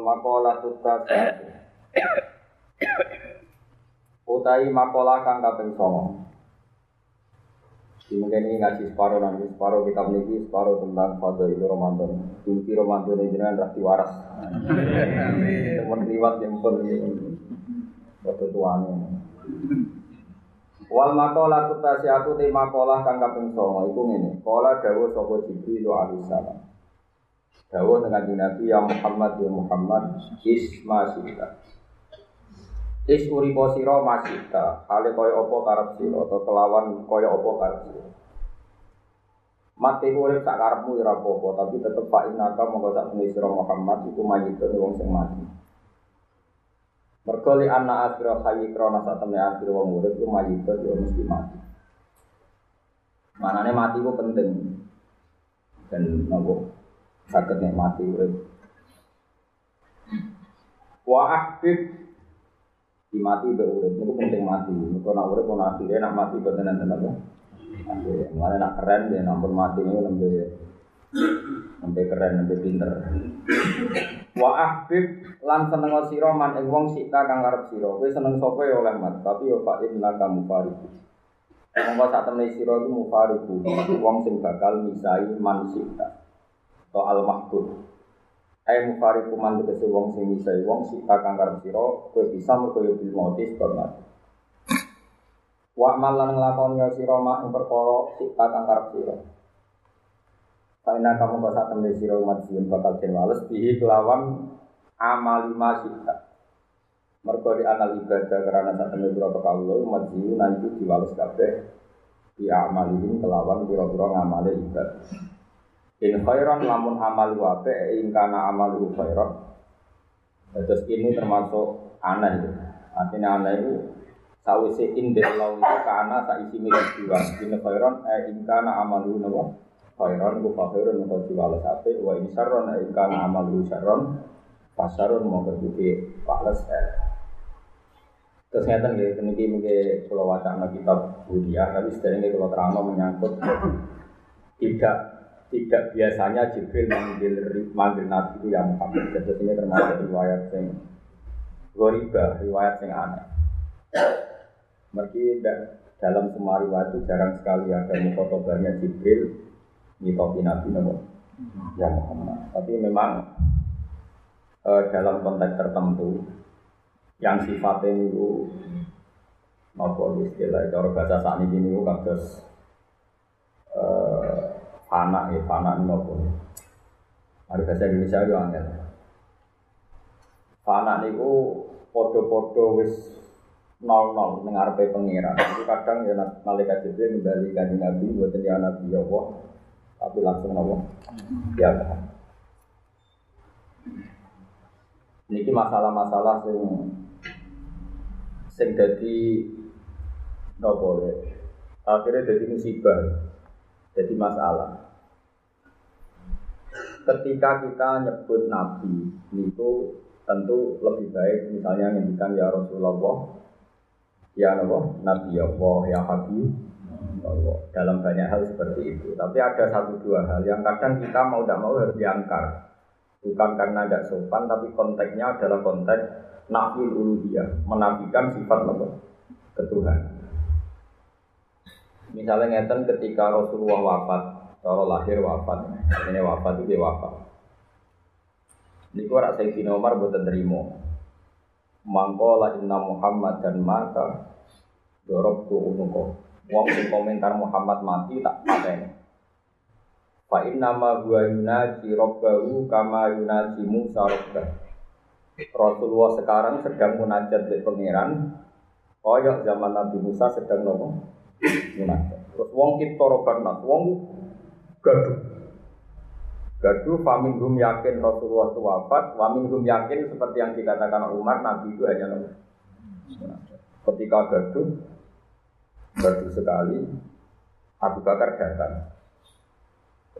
Wal maqalatu tsatsa. Utai makalah kang kaping 9. Mungkin ini ngaji separuh nanti separuh kitab niki separuh tentang fadhil Ramadan. Kunci Ramadan ini jenengan rasi waras. Amin. Temen liwat yang pun waktu tuane. Wal makola tutasi aku te makola kang kaping songo iku ngene. Kala dawuh sapa Jibril alaihi salam. Dawuh dengan Nabi ya Muhammad ya Muhammad isma sita. Is uripo sira masita, hale kaya apa karep sira atau kelawan kaya apa karep sira. Mati urip sak karepmu ya apa tapi tetep pak inaka monggo sak sira Muhammad iku mayitun wong sing mati. Mergo li anna akhira hayy krana sak temne akhir wong urip ku mayit yo mesti mati. Manane mati ku penting. Dan nopo saged mati urip. Wa ahbib di mati be urip niku penting mati. Niku nak urip ono akhire nak mati boten enten apa. Akhire mulane nak keren ya nampun mati niku lembe lembe keren lembe pinter. Wa ahbib lan seneng sira man ing wong sita kang arep sira. Kowe seneng sapa ya oleh mat, tapi yo fa inna ka mufariqu. Monggo sak temne sira iku mufariqu, wong sing bakal misai man sita. To al mahbub. Ai mufariqu man tegese wong sing misai wong sita kang arep sira, kowe bisa mergo yo bil mati sebab mati. Wa malan sira mak ing perkara sita kang arep sira. Karena kamu bahasa temen sira umat bakal den wales bihi kelawan amali masita. Mergo di anal ibadah karena saat temen berapa kawula umat sing nanti diwales kabeh di amalihim kelawan pira-pira ngamale ibadah. In khairan lamun amal wape ing kana amal khairan. Terus ini termasuk aneh. Artinya aneh itu sawise indek itu kana saisi milik dua. In khairan eh ing kana amal nawa khairan ku fakhirun mau diwales ape wa in syarron ing kana amalu syarron pasarun mau keduke pales Terus ngeten nggih niki mungkin kula wacana kitab Budia tapi sedherenge kula terangno menyangkut tidak tidak biasanya Jibril manggil manggil Nabi itu yang Muhammad. Jadi ini termasuk riwayat yang goriba, riwayat yang aneh. Mergi dalam semua riwayat itu jarang sekali ada mukotobahnya Jibril nyitopi Nabi Nabi ya Muhammad. Tapi memang e, dalam konteks tertentu yang sifatnya itu nopo istilah cara bahasa saat ini itu kados fana ya fana nopo. Ada bahasa Indonesia itu angel. Fana niku podo-podo wis nol nol dengar pengiran. Itu kadang ya malaikat Jibril kembali kanji Nabi buat dia Nabi ya Allah tapi langsung nopo ya ini masalah-masalah sing sing jadi nopo ya akhirnya jadi musibah jadi masalah ketika kita nyebut nabi itu tentu lebih baik misalnya ngendikan ya Rasulullah ya Nabi Nabi Allah ya Habib Allah dalam banyak hal seperti itu. Tapi ada satu dua hal yang kadang kita mau tidak mau harus diangkar. Bukan karena tidak sopan, tapi konteksnya adalah konteks nafil uluhiyah, menafikan sifat apa? Ketuhan. Misalnya ngeten ketika Rasulullah wafat, cara lahir wafat, ini wafat itu wafat. Ini kok Sayyidina Umar buat terima. Mangkola inna Muhammad dan maka dorok tu unukoh Wong komentar Muhammad mati tak pateni. Fa inna ma huwa yunaji rabbahu kama yunaji Musa rabbah. Rasulullah sekarang sedang munajat di pangeran. Koyok zaman Nabi Musa sedang nopo munajat. Terus wong kita rokan nas, wong gaduh. Gaduh faminhum yakin Rasulullah itu wafat, waminhum yakin seperti yang dikatakan Umar, Nabi itu hanya Nabi. Ketika gaduh, gaduh sekali, Abu Bakar datang.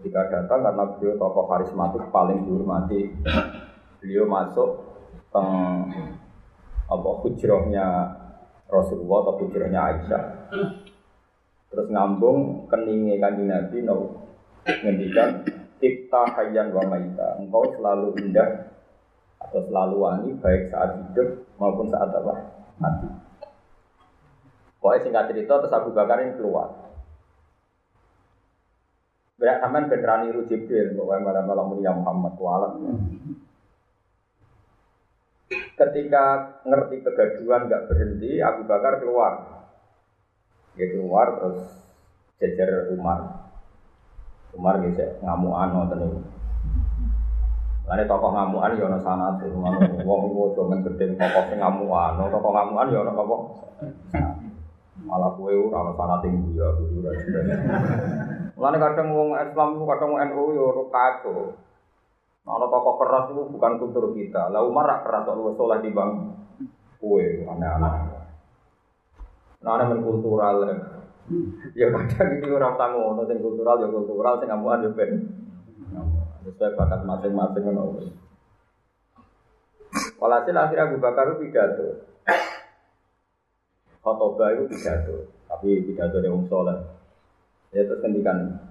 Ketika datang karena beliau tokoh karismatik paling dihormati, beliau masuk ke apa hujrohnya Rasulullah atau hujrohnya Aisyah. Terus ngambung keningnya kanjeng Nabi, no, ngendikan Tikta hayyan wa maita. Engkau selalu indah atau selalu wangi baik saat hidup maupun saat apa? Mati. Pokoknya singkat cerita terus Abu Bakar ini keluar. Berak sampean ben rani ru Jibril pokoknya malam malam mulia Muhammad walam. Ketika ngerti kegaduhan nggak berhenti, Abu Bakar keluar. Dia keluar terus jejer Umar. Umar bisa ngamuan ngoten niku. Lane tokoh ngamuan ya ana sanate, ngono wong iku aja men gedhe tokoh sing ngamuan, tokoh ngamuan ya ana apa? Malah kowe ora ana sanate ya kudu ora Mulane kadang wong Islam kadang NU ya ora kacau. Ana tokoh keras itu bukan kultur kita. Lah Umar rak keras kok luwes saleh di bang kowe aneh-aneh. Nah, ana kultural ya kadang ini orang tamu ngono sing kultural ya kultural sing ngamuan ya ben. Sesuai bakat masing-masing ngono. Walhasil akhirnya Abu Bakar itu pidato. Khotobah itu pidato Tapi pidato dari Om Soleh. Ya terus kendikan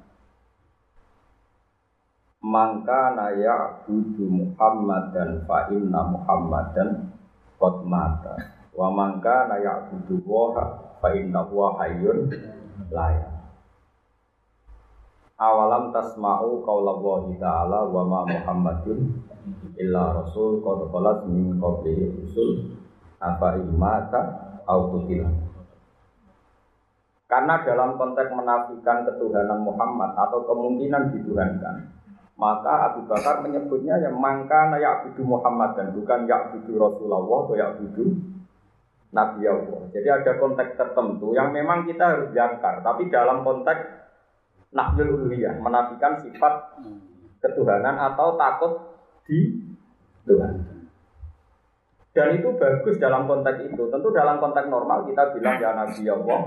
Mangka naya budu Muhammad dan fa inna Muhammadan qad mata. Wa mangka naya budu wa fa inna huwa hayyun la Awalam tasma'u qaulallahi ta'ala wa ma Muhammadun illa rasul qad khalat min qablihi rusul afa imata au qutila karena dalam konteks menafikan ketuhanan Muhammad atau kemungkinan dituhankan, maka Abu Bakar menyebutnya yang mangka ya'budu Muhammad dan bukan ya'budu Rasulullah atau ya'budu Nabi Allah. Jadi ada konteks tertentu yang memang kita harus jangkar, tapi dalam konteks nafsul uluhiyah, menafikan sifat ketuhanan atau takut di Tuhan. Dan itu bagus dalam konteks itu. Tentu dalam konteks normal kita bilang ya Nabi Allah,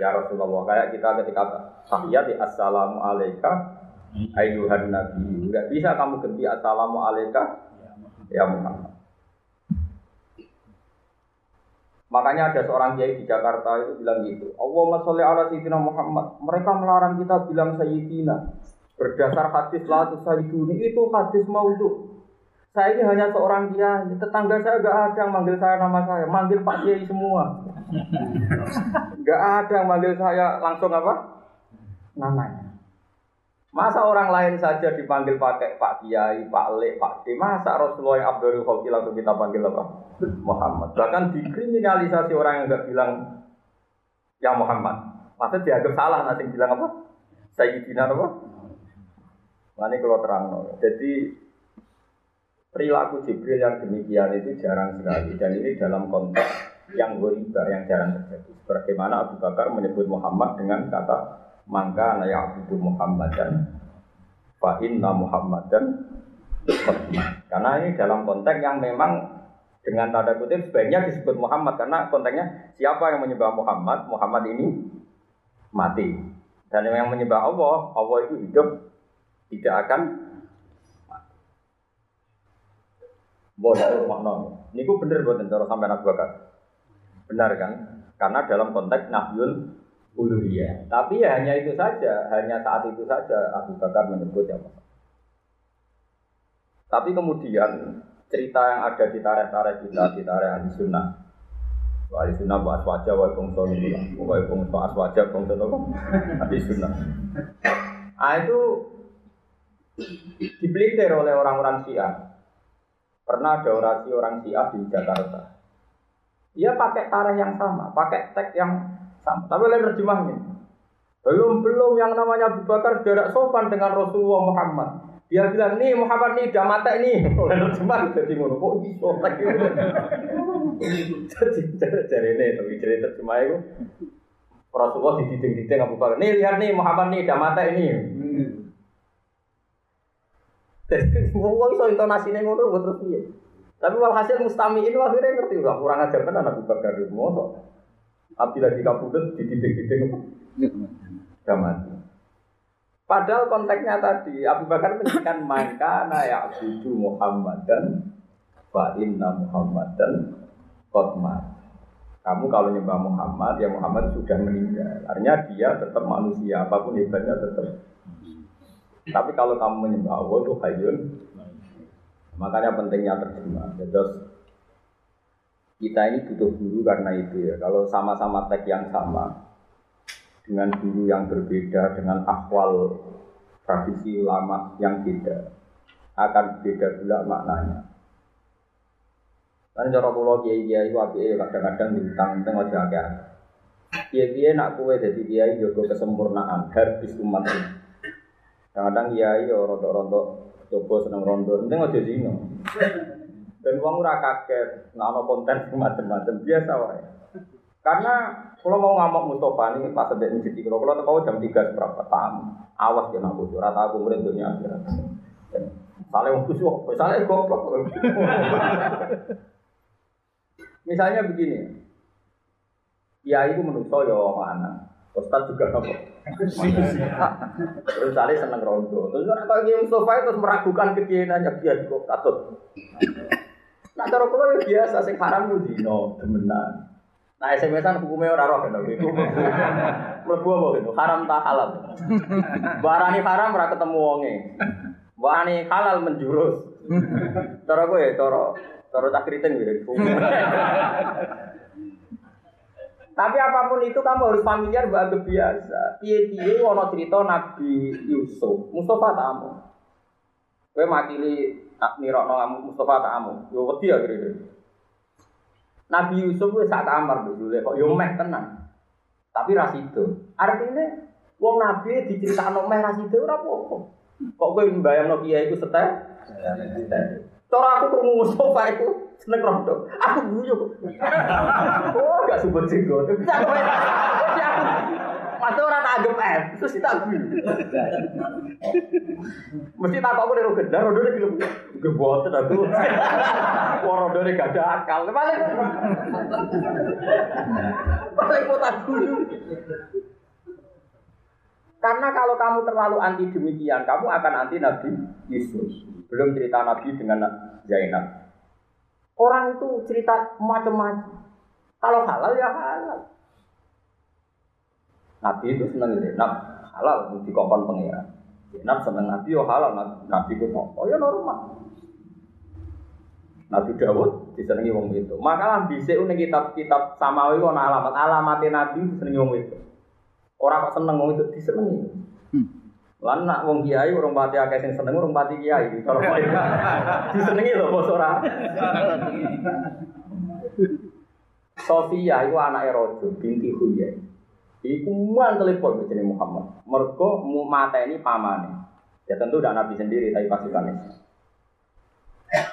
ya Rasulullah. Kayak kita ketika tahiyat di Assalamu alaika ayuhan Nabi. Enggak bisa kamu ganti Assalamu alaika ya Muhammad. Makanya ada seorang kiai di Jakarta itu bilang gitu. Allahumma sholli ala sayyidina Muhammad. Mereka melarang kita bilang sayyidina. Berdasar hadis la sayyiduni itu hadis maudhu. Saya ini hanya seorang kiai. Tetangga saya gak ada yang manggil saya nama saya. Manggil Pak Kiai semua. Gak ada yang manggil saya langsung apa? Namanya. Masa orang lain saja dipanggil pakai Pak Kiai, Pak Lek, Pak D. Masa Rasulullah yang Abdul langsung kita panggil apa? Muhammad. Bahkan dikriminalisasi orang yang nggak bilang ya Muhammad. Masa dianggap salah nanti bilang apa? Sayyidina apa? Nah ini kalau terang. Jadi perilaku Jibril yang demikian itu jarang sekali. Dan ini dalam konteks yang goriba yang jarang terjadi. Bagaimana Abu Bakar menyebut Muhammad dengan kata maka ya'budu Muhammadan fa inna Muhammadan karena ini dalam konteks yang memang dengan tanda kutip sebaiknya disebut Muhammad karena konteksnya siapa yang menyembah Muhammad Muhammad ini mati dan yang menyembah Allah Allah itu hidup tidak akan Boleh makna. Ini bener buat cara sampai Bakar. Benar kan? Karena dalam konteks nahyul uluhiyah. Tapi ya hanya itu saja, hanya saat itu saja Abu Bakar menyebut yang Tapi kemudian cerita yang ada di tarik-tarik kita, di tarik ahli sunnah. Ahli sunnah bahas wajah, wa itu Wa bangsa aswaja, bangsa apa? Ahli sunnah. Ah itu dipelintir oleh orang-orang Syiah. Pernah ada orasi orang Syiah di Jakarta. Dia pakai tarikh yang sama, pakai teks yang sama. Tapi lain terjemahnya. Belum belum yang namanya Abu Bakar sudah sopan dengan Rasulullah Muhammad. Dia bilang nih Muhammad nih udah mata ini. Oleh terjemah jadi ngono kok iso lagi. Jadi cari ini tapi cari terjemah itu Rasulullah di titik-titik Abu Bakar. Nih lihat nih Muhammad nih udah mata ini. Wong iso intonasine ngono buat terus piye. Tapi walhasil mustami ini akhirnya ngerti udah kurang ajar kan anak Bakar itu mosok. Abdi lagi kabudut dididik-didik apa? Gak mati. Padahal konteksnya tadi Abu Bakar menjadikan maka na ya Muhammad dan fa inna Muhammadan qad Kamu kalau nyembah Muhammad ya Muhammad sudah meninggal. Artinya dia tetap manusia apa pun hebatnya tetap. Tapi kalau kamu menyembah Allah itu hayyun makanya pentingnya terjemah. Jadi kita ini butuh guru karena itu ya. Kalau sama-sama teks yang sama, dengan guru yang berbeda, dengan akwal tradisi ulama yang beda, akan beda pula maknanya. Karena cara pulau kiai kiai api kadang-kadang diutang tengok aja agak. Kiai kiai nak kue jadi kiai juga kesempurnaan habis umat ini. Kadang-kadang kiai yo rontok-rontok coba seneng rondo, penting aja zino. Dan uang ora kaget, nggak konten macam-macam biasa wae. Karena kalau mau ngamuk Mustafa ini pas sedek masjid kalau kalau tahu jam tiga berapa tamu, awas ya nak bocor, rata aku murid dunia akhirat. Salah yang khusyuk, salah goblok. Misalnya begini, ya itu menurut saya mana, Ustaz juga apa? Terus saya seneng rondo. Terus kalau yang Mustafa itu meragukan kekianannya dia kok katut. Nah cara kalau biasa sing haram itu dino, demenan. Nah SMS-an hukumnya orang roh kan itu. Mlebu apa gitu? Haram tak halal. Barani haram ora ketemu wonge. Barani halal menjurus. Cara gue ya, cara cara tak kriting gitu. Tapi apa pun itu kamu harus familiar bahwa biasa. Piye-piye ono cerita Nabi Yusuf, Mustafa tamu. Kowe makili nirokno Mustafa tamu. Yo wedi ya kira Nabi Yusuf wis sak kamar dulu kok yo meh tenang. Tapi ras itu. Artinya wong nabi diceritakno meh ras itu ora apa-apa. Kok kowe mbayangno kiai iku setel? Cara aku krungu Mustafa iku seneng rondo. Aku guyu. Oh, gak sebut jenggot. Pasti orang tak anggap eh, terus kita guyu. Mesti tak aku dari gendar, rodo dari film geboten aku. Rodo dari gak ada akal. Paling paling mau tak. Karena kalau kamu terlalu anti demikian, kamu akan anti Nabi Yesus. Belum cerita Nabi dengan Zainab. Orang itu cerita macam-macam. Kalau halal ya halal. Nabi itu seneng Zainab halal di kokon pengira. Zainab seneng Nabi yo halal Nabi itu oh ya normal. Nabi Dawud disenengi wong itu. Makalah bisa ning kitab-kitab samawi ana alamat alamatnya Nabi disenengi wong itu. Orang kok seneng wong itu disenengi. Hmm. Lan nak wong kiai urung pati akeh sing seneng urung pati kiai. Kalau disenengi lho bos ora. Sofia itu anak Rojo binti Huyai. Iku telepon ke Muhammad. Mergo mu ini pamane. Ya tentu udah Nabi sendiri tapi pasukannya.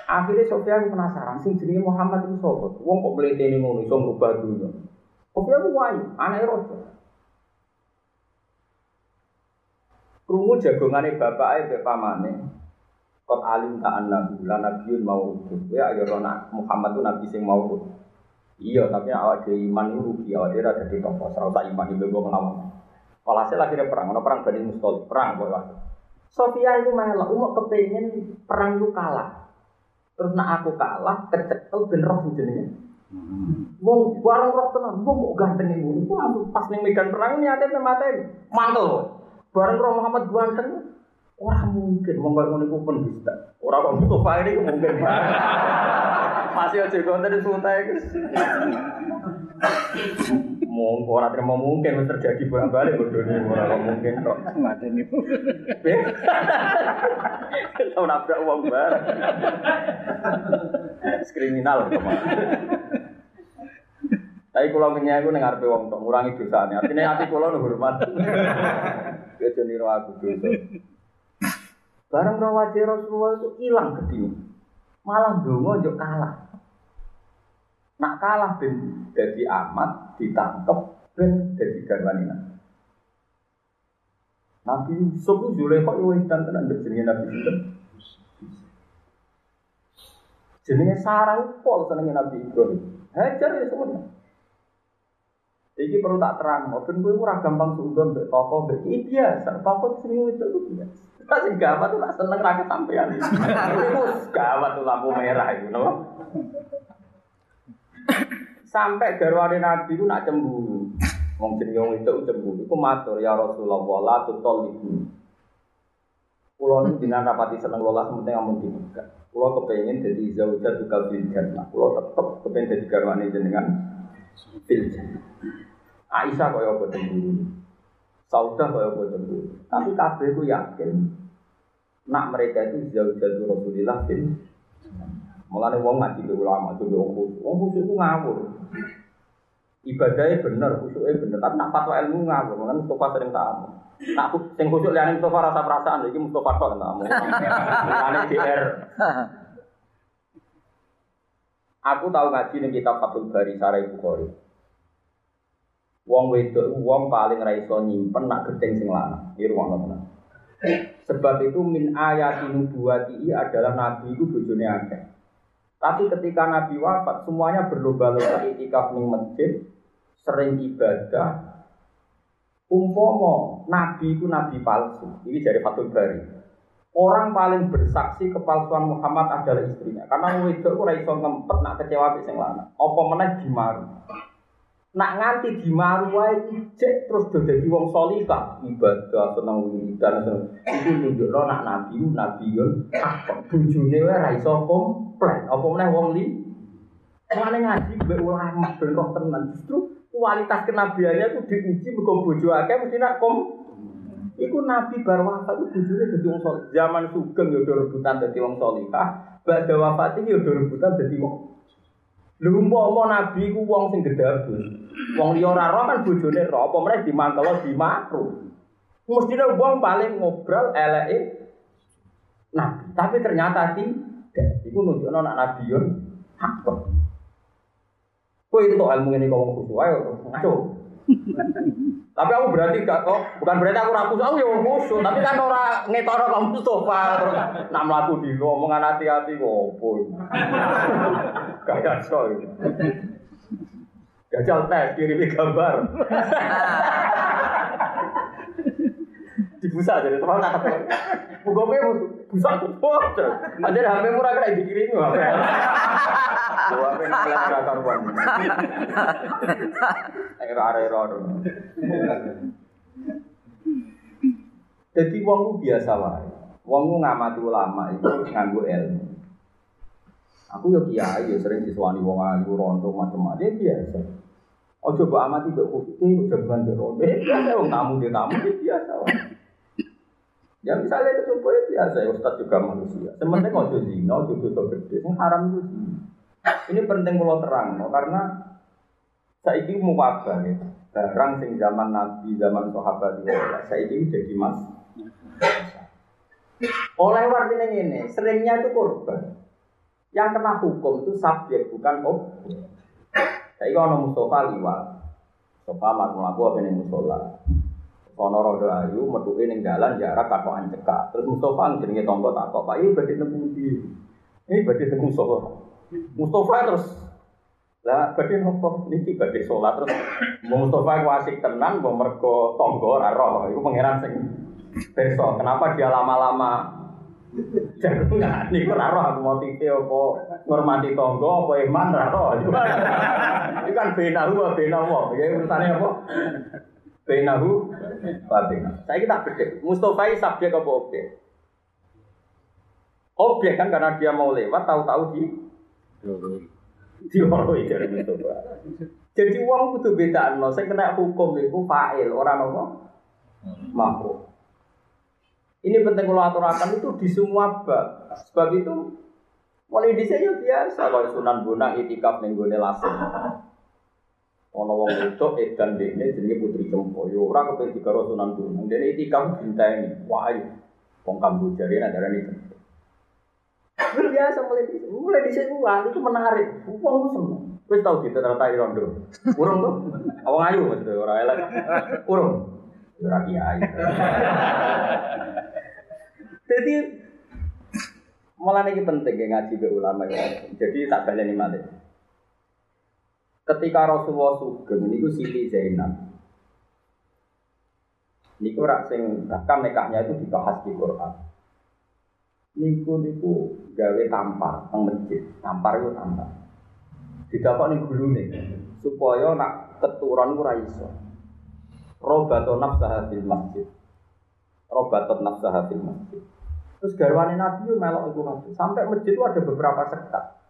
Akhirnya Sofia aku penasaran sih jenenge Muhammad itu sapa? Wong kok mleteni ngono iso ngubah dunya. Sofia aku wayu, anake raja. Krungu jagongane bapake mbek pamane. Kot alim ta annahu la nabiyyun mau. Ya ayo Muhammad itu nabi sing mau. Iya, tapi awak di iman itu rugi, awak dia ada di toko, serasa iman itu gue melawan. Walhasil akhirnya perang, ada perang Bani Mustol, perang walhasil. Sofia itu malah, umur kepengen perang itu kalah. Terus nak aku kalah, kecekel ben roh jenenge. Wong bareng roh tenan, wong mau ganteng wong langsung pas ning medan perang ini ada mata mantel. Bareng roh Muhammad ganteng, orang mungkin wong kaya ngono iku penista. Ora kok Mustafa ini mungkin. Masih aja konten suntai guys. Mau orang terima mungkin terjadi bolak balik bodoh ini orang mungkin kok. Nih. Tahu nabrak uang bar. Kriminal Tapi kalau kenyang aku nengar pe wong tok ngurangi dosane. Artinya hati kula nu hormat. Ya niru aku dosa. Barang rawat Rasulullah itu hilang gedine malah dongo yo kalah. Nak kalah ben jadi amat ditangkep ben jadi garwane Nabi Yusuf itu Zulekha itu dan tenan jenenge Nabi Yusuf. Jenenge Sarah pol senenge Nabi Ibrahim. Hajar ya semua. Iki perlu tak terang, ben kowe ora gampang suudon mbek toko mbek iki biasa. Toko sering itu itu biasa. Tak sing gawat tuh nak seneng ra kesampean. Iku gawat tuh lampu merah itu, no? Sampai garwane Nabi ku nak cemburu. Wong jenenge itu cemburu. Iku matur ya Rasulullah la tutoliku. Kulo nu dinan rapati seneng lola sementing amun dibuka. Kulo kepengin jadi zaujah tukal bil jannah. Kulo tetep kepengin jadi garwane jenengan bil jannah. Aisyah kaya apa cemburu. Saudah kaya cemburu. Tapi kabeh ku yakin nak mereka itu zaujah Rasulillah bin Mulane wong ngaji ke ulama, coba wong khusyuk. Wong khusyuk ngawur. Ibadahnya bener, khusyuknya bener. Tapi nak fatwa ilmu ngawur. Makanya Mustafa sering tamu. Nak sing khusyuk liane Mustafa rasa perasaan. Jadi Mustafa tok tamu. Mulane DR. Aku tahu ngaji ning kitab Fathul Bari Sarai Bukhari. Wong wedok wong paling ra iso nyimpen nak gedeng sing lanang. Iki rumono tenan. Sebab itu min ayati nubuwati adalah nabi itu bojone akeh. Tapi ketika Nabi wafat, semuanya berlomba-lomba itikaf ning masjid, sering ibadah. Umpomo Nabi itu Nabi palsu. Ini dari Fatul Bari. Orang paling bersaksi kepalsuan Muhammad adalah istrinya. Karena wedok itu iso ngempet nak kecewa sing lanang. Apa meneh dimaru. Nak nganti dimaru wae cek terus do dadi wong salihah, ibadah seneng wiridan seneng. Iku nunjukno nak nabi nabiyun apa bojone wae ra komplain. Apa meneh wong li Mane ngaji mbek ulama ben roh tenan. Justru kualitas kenabiannya itu diuji mergo bojo akeh mesti nak kom Iku nabi bar wafat itu bojone dadi wong saleh. Zaman sugeng yo do rebutan dadi wong salihah, badhe wafat iki yo do rebutan dadi wong Lha umpama nabi ku wong sing gedabus. Wong liya ora roh kan bojone roh, apa meneh dimantelo. Mestine wong paling ngobrol eleke nabi, tapi ternyata tidak. Iku nunjukno nak nabiun hak. Kowe itu kok ilmu ini ngomong khusus ayo ngaco. tapi aku berarti gak kok, bukan berarti aku rakus, aku ya khusus, tapi kan ora ngetokno kamu Mustafa terus nak mlaku di omongan hati-hati kok opo. Kayak so. Gajal tes kirimi gambar. Dibusa jadi teman kata Buka pe busa tuh. Ada HP murah kena. Dua HP nak lihat kira karuan. Era era. Jadi wong ku biasa wae. Wong ngamati ulama itu nganggo ilmu. Aku yo kiai yo sering disuani wong ayu rondo macam-macam ya biasa. Ojo mbok amati mbok khusus jaban mbok rondo. Biasa wong tamu dia tamu ya biasa. Ya misalnya itu coba ya biasa ya Ustadz juga manusia. Sementing ojo zina, ojo dosa gede, yang haram zina. Ini penting kalau terang, no? karena saya ini mau wabah ya. Barang sing zaman Nabi, zaman sahabat itu, saya ini jadi mas. Oleh warga ini, seringnya itu korban. Yang kena hukum itu subjek, bukan objek. Saya ini orang Mustafa liwat. Mustafa melaku apa ini musola. Ono rodo ayu metuke ning dalan jarak katokan cekak. Terus Mustafa jenenge tonggo takok, "Pak, iki badhe nemu ndi?" Ini badhe nemu Mustafa. Mustafa terus lah badhe nopo niki badhe salat terus Mustafa ku asik tenan mbok mergo tonggo ora roh. Iku pangeran sing besok. Kenapa dia lama-lama jagungan niku ora roh aku motive apa ngormati tonggo apa iman ora roh. Kan benahu apa benawa. Ya urusane apa? Benahu Fatina. Saya kita bedek. Mustafa ini subjek apa objek? Objek kan karena dia mau lewat, tahu-tahu di dioroi dari Mustafa. Jadi uang kudu beda no. Saya kena hukum itu fa'il orang apa? Mampu. Ini penting kalau aturakan itu di semua bab. Sebab itu mulai di sini biasa kalau sunan bunang itikaf gone lasem. Ono wong wedok edan dekne jenenge Putri Cempo. Yo ora kepen dikaro Sunan Gunung. Dene itikaf dinteni. Wah, wong Kamboja rene darani Cempo. Biasa mulai di mulai di sini itu menarik. Wong seneng. Wis tau ditertai rondo. Urung tuh. Awang ayu maksudnya ora elek. Urung. Ora kiai. Jadi Malah ini penting ya ngaji ke ulama ya. Jadi tak baleni malih. Ketika Rasulullah sugeng niku Siti Zainab. Niku rak sing bahkan nikahnya itu dibahas di Quran. Niku niku gawe tampar teng masjid. Tampar itu tampar. Didapat ning gulune supaya nak keturun ku ra iso. Robaton nafsaha fil masjid. Robaton nafsaha fil masjid. Terus garwane Nabi melok iku. Sampai masjid itu ada beberapa sekat.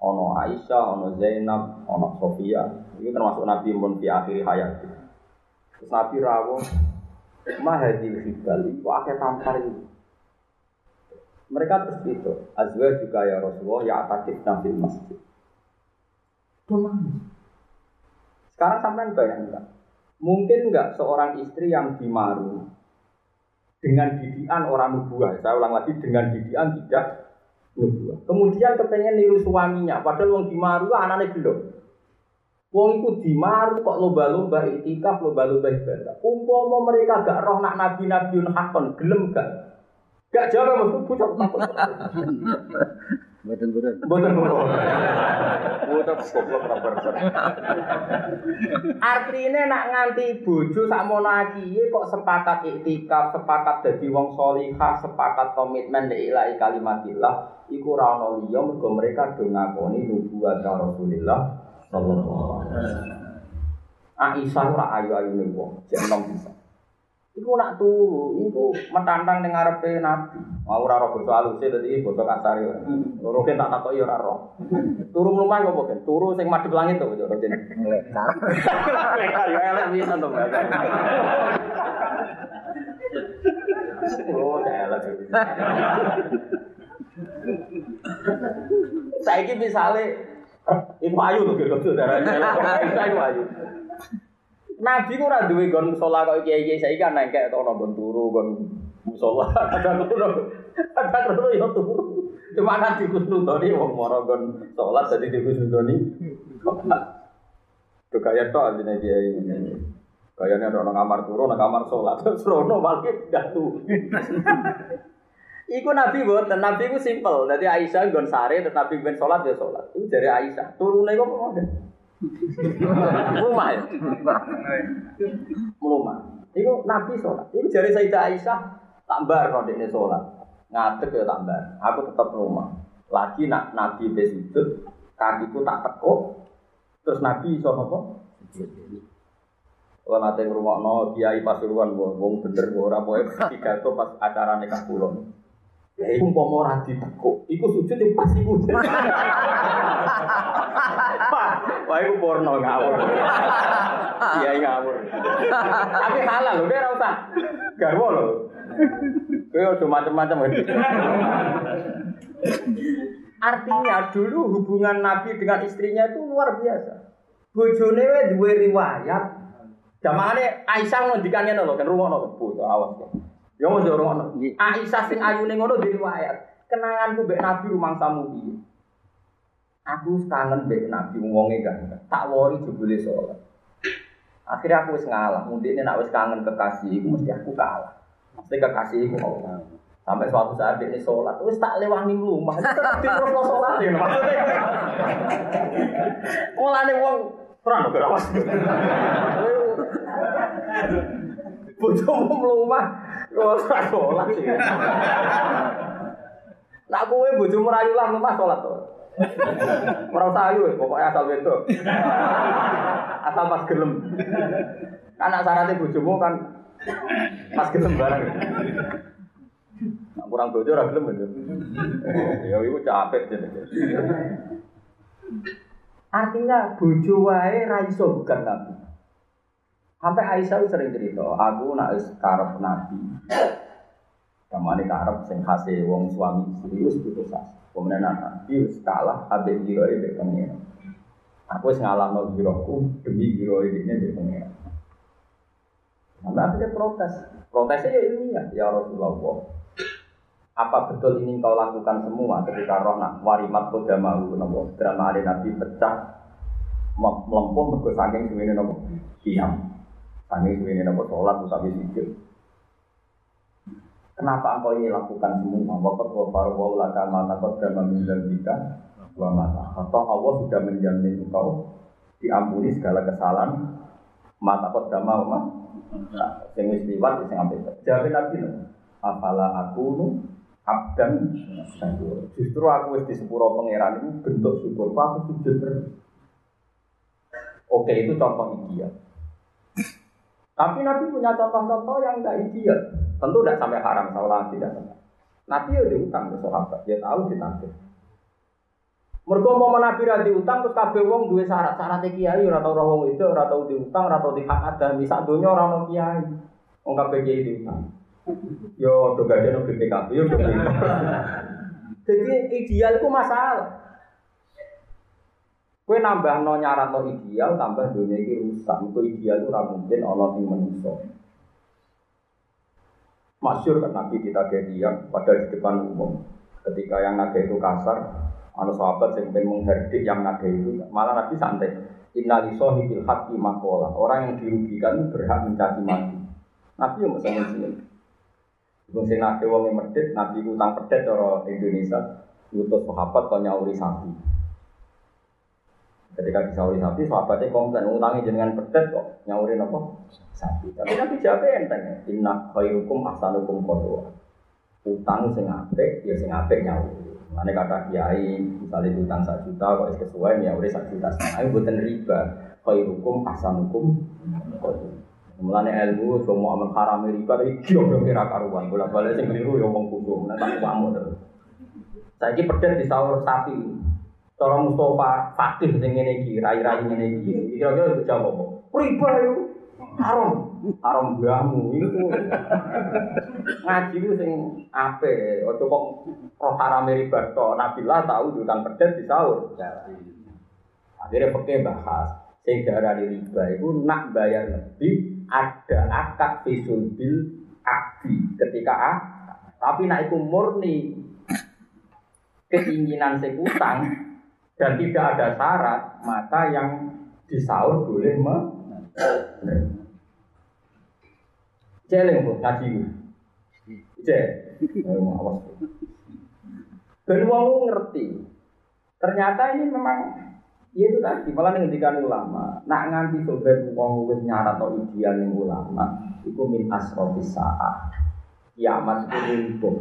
Ono Aisyah, ono Zainab, ono Sofia. Ini termasuk Nabi mun fi akhir hayat. Terus Nabi rawuh mahadil hibal itu akhir tampar itu. Mereka terus itu, azwa juga ya Rasulullah ya atakif nabil masjid. Sekarang sampai bayangkan, mungkin nggak seorang istri yang dimaru dengan didian orang nubuah. Saya ulang lagi dengan didian tidak nubuah. Kemudian kepengen niru suaminya, padahal wong dimaru anaknya belum. Wong itu dimaru kok lomba-lomba itikaf, lomba-lomba ibadah. Umpama mereka gak roh nak nabi-nabi hakon, gelem gak? Gak jawab mas, pucuk takut. Mboten mboten. Boten ngono. Boten goblok ra. Artine nak nganti bojo sakmono akiye kok sepakat iktikaf, sepakat dadi wong salihah, sepakat komitmen nek ilahi kalimatillah, iku ora ono liya mergo mereka do ngakoni nubuwat Rasulullah sallallahu alaihi wasallam. Aisyah ora ayu-ayune wong, jek enom bisa. Iku nak turu, iku metantang ning ngarepe Nabi. Mau ora roh basa aluse dadi basa kasar yo. Loro kan tak takoki ora roh. Turu mlumah kok kan? Turu sing madhep langit to yo Rogen. Ya elek pisan to, Mbak. Oh, elek. Saiki misale Iku ayu lho kira saudara. Iku ayu. Nabi ku ora duwe gon musala kok kiai-kiai saiki kan nengkek to ono gon turu gon musala kadang turu kadang turu yo turu. Cuma nabi kusnudoni wong moro gon salat dadi dikusnudoni. Itu kaya to anjene kiai. Kayaknya ada orang kamar turu, orang kamar sholat, terus rono malah datu. Iku Nabi buat, Nabi itu simple. Jadi Aisyah gon sare, terus Nabi ben sholat ya sholat. Itu dari Aisyah. Turunnya kok mau Rumah ya? Rumah. Iku Nabi sholat. Iku dari Sayyidah Aisyah tambah kalau dia sholat. Ngadeg ya tambah. Aku tetap rumah. Lagi nak Nabi besudut, kakiku tak tekuk. Terus Nabi iso apa? Kalau nanti ngurungok no, kiai pasuruan, wong bener, wong orang boleh pidato pas acara nikah kulon. Ya iku umpama ora ditekuk, iku sujud yang pasti kudu. Wah, iku porno ngawur. Iya ngawur. Tapi halal lho, ora usah. Garwo lho. Kowe aja macam-macam. Artinya dulu hubungan Nabi dengan istrinya itu luar biasa. Bojone wae duwe riwayat. Jamane Aisyah ngendikannya lho kan foto awas. Ya mesti rungokno. Aisyah sing ayune ngono di riwayat. Kenanganku mbek Nabi rumang samu piye. Aku kangen mbek Nabi wonge kan. Tak wori jebule sholat. Akhirnya aku wis ngalah. Mundine nek wis kangen kekasih iku mesti aku kalah. Mesti kekasih iku Allah. Sampai suatu saat dia sholat, wis tak lewangi rumah, terus lo sholat ya maksudnya. Mulane wong terang gak awas. Bojomu mlumah, lo sholat sih. Nak kowe bojomu rayu lah mlumah sholat to. Ora usah pokoknya asal wedok. Asal pas gelem. Anak syaratnya bojomu kan pas gelem bareng. Nah, kurang bojo ora gelem itu. Ya iku capek jenenge. Artinya bojo wae ra iso bukan nabi. Sampai Aisyah sering cerita, aku nak karep nabi. Kamane karep sing khase wong suami istri putus asa. Kemudian nabi wis kalah ambek jiroe mbek pengen. Aku wis ngalahno jiroku demi jiroe ini mbek pengen. Sampai akhirnya protes. Protesnya ya ilmiah, ya Rasulullah. Apa betul ini kau lakukan semua ketika roh nak warimat kuda mau nopo drama hari nabi pecah melempung mergo saking suwene diam saking suwene nopo sholat tapi sujud Kenapa engkau ini lakukan semua? Wakat wa farwa laka mata kau drama menjadikan dua mata. Atau Allah sudah menjamin engkau diampuni segala kesalahan mata kau drama ma. Sing wis liwat sing ambil. Jawab Nabi Apala aku nu abdan syukur. Justru aku di sepuro pangeran itu bentuk syukur. Aku sujud terus. Oke itu contoh ideal. Tapi Nabi punya contoh-contoh yang enggak ideal. Tentu tidak sampai haram, salah tidak sampai. Nabi ya diutang ke sahabat, dia tahu ditagih. Mergo mau Nabi ra diutang terus kabeh wong duwe syarat. Syarat kiai ora tau wong itu, ora tau diutang, ora tau dihak ada. Misal donya ora ono kiai. Wong kabeh kiai diutang. Yo do gajian BPKB yo Jadi ideal itu masalah. Kue nambah no nyarat no ideal, tambah dunia ini rusak. Itu ideal itu mungkin Allah yang manusia. Masyur kan Nabi kita yang pada di depan umum. Ketika yang naga itu kasar, anu sahabat yang pengen mengherdik yang naga itu, malah Nabi santai. Inna lisohi bil haqi makola. Orang yang dirugikan berhak mencaci mati. Nabi yang bisa sini. Wong sing naga wong medit, Nabi utang pedet orang Indonesia. Utus sahabat kau nyauri sapi. Ketika disauri sapi, sahabatnya komplain, utangi jenengan pedet kok, nyaurin apa? Sapi. Tapi nanti jawab enteng, inna khairukum ahsanukum kodwa. Utang sing apik, ya sing apik nyauri. Mana kata kiai, misalnya utang satu juta, kok sesuai ya udah satu juta setengah, buatan riba. Khairukum ahsanukum kodwa. Mulane ilmu cuma amal haram riba tapi kyo yo kira karuan. Bola balik sing keliru yo wong kudu. Tak kamu terus. Saiki pedet disaur sapi. Cara Mustafa Fatih sing ngene iki, rai-rai ngene iki. Kira-kira itu jawab apa? Riba yo. Haram. Haram mbahmu iku. Ngaji ku sing apik, aja kok roh haram riba to. Nabilah tahu jutaan pedet di sahur. Akhirnya pakai bahas. Sing darani riba itu nak bayar lebih ada akad fisul bil akdi ketika ah tapi nak itu murni keinginan sekutang dan tidak ada syarat, maka yang disaur boleh me Celeng bu, ngaji bu. Cek, awas. Dan wong ngerti. Ternyata ini memang ya itu tadi malah ngendikan ulama. Nak nganti sobat wong wis nyarat atau ideal ning ulama, iku min asrofis saat. Kiamat itu lumpuh.